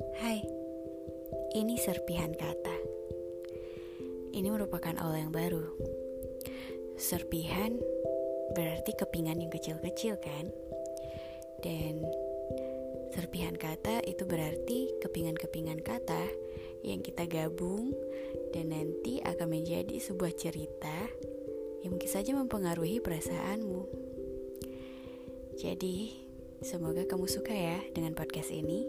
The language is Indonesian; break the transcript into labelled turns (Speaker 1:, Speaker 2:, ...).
Speaker 1: Hai, Ini serpihan kata. Ini merupakan awal yang baru. Serpihan berarti kepingan yang kecil-kecil kan? Dan serpihan kata itu berarti kepingan-kepingan kata yang kita gabung dan nanti akan menjadi sebuah cerita yang mungkin saja mempengaruhi perasaanmu. Jadi, semoga kamu suka ya dengan podcast ini.